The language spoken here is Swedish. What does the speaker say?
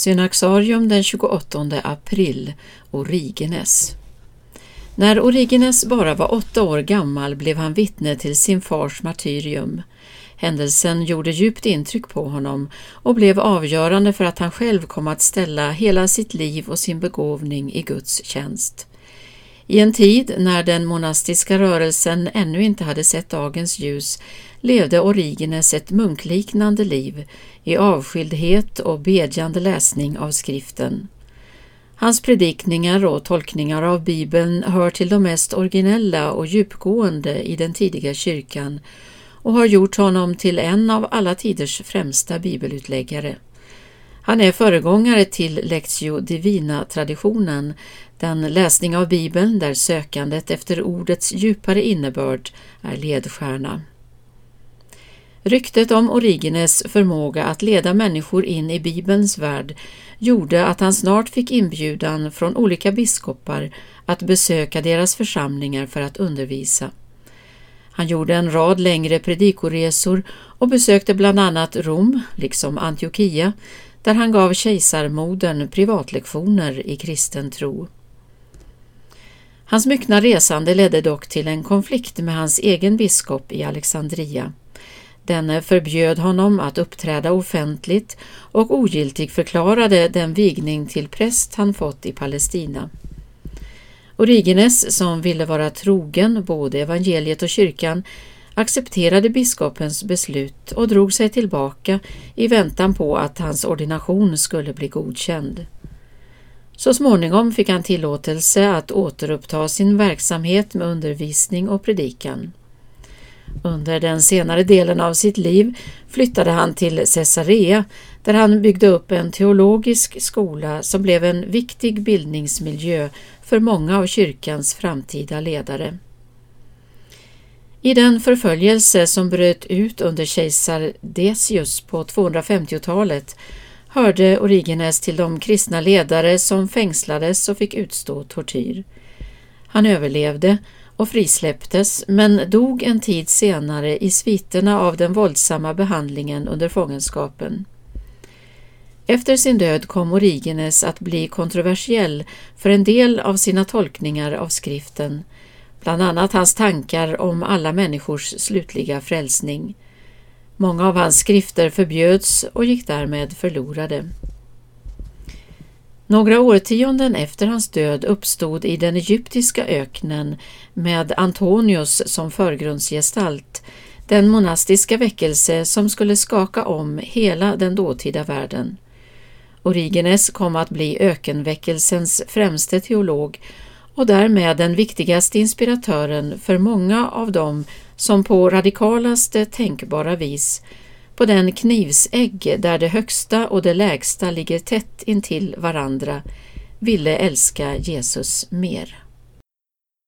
Synaxarium den 28 april, Origenes. När Origenes bara var åtta år gammal blev han vittne till sin fars martyrium. Händelsen gjorde djupt intryck på honom och blev avgörande för att han själv kom att ställa hela sitt liv och sin begåvning i Guds tjänst. I en tid när den monastiska rörelsen ännu inte hade sett dagens ljus levde Origenes ett munkliknande liv i avskildhet och bedjande läsning av skriften. Hans predikningar och tolkningar av Bibeln hör till de mest originella och djupgående i den tidiga kyrkan och har gjort honom till en av alla tiders främsta bibelutläggare. Han är föregångare till Lectio Divina-traditionen, den läsning av Bibeln där sökandet efter ordets djupare innebörd är ledstjärna. Ryktet om Origenes förmåga att leda människor in i Bibelns värld gjorde att han snart fick inbjudan från olika biskopar att besöka deras församlingar för att undervisa. Han gjorde en rad längre predikoresor och besökte bland annat Rom, liksom Antiochia, där han gav kejsarmodern privatlektioner i kristen tro. Hans myckna resande ledde dock till en konflikt med hans egen biskop i Alexandria. Denne förbjöd honom att uppträda offentligt och ogiltig förklarade den vigning till präst han fått i Palestina. Origenes, som ville vara trogen både evangeliet och kyrkan, accepterade biskopens beslut och drog sig tillbaka i väntan på att hans ordination skulle bli godkänd. Så småningom fick han tillåtelse att återuppta sin verksamhet med undervisning och predikan. Under den senare delen av sitt liv flyttade han till Caesarea där han byggde upp en teologisk skola som blev en viktig bildningsmiljö för många av kyrkans framtida ledare. I den förföljelse som bröt ut under kejsar Decius på 250-talet hörde Origenes till de kristna ledare som fängslades och fick utstå tortyr. Han överlevde och frisläpptes men dog en tid senare i sviterna av den våldsamma behandlingen under fångenskapen. Efter sin död kom Origenes att bli kontroversiell för en del av sina tolkningar av skriften, bland annat hans tankar om alla människors slutliga frälsning. Många av hans skrifter förbjöds och gick därmed förlorade. Några årtionden efter hans död uppstod i den egyptiska öknen med Antonius som förgrundsgestalt den monastiska väckelse som skulle skaka om hela den dåtida världen. Origenes kom att bli ökenväckelsens främste teolog och därmed den viktigaste inspiratören för många av dem som på radikalaste tänkbara vis på den knivsägg där det högsta och det lägsta ligger tätt intill varandra ville älska Jesus mer.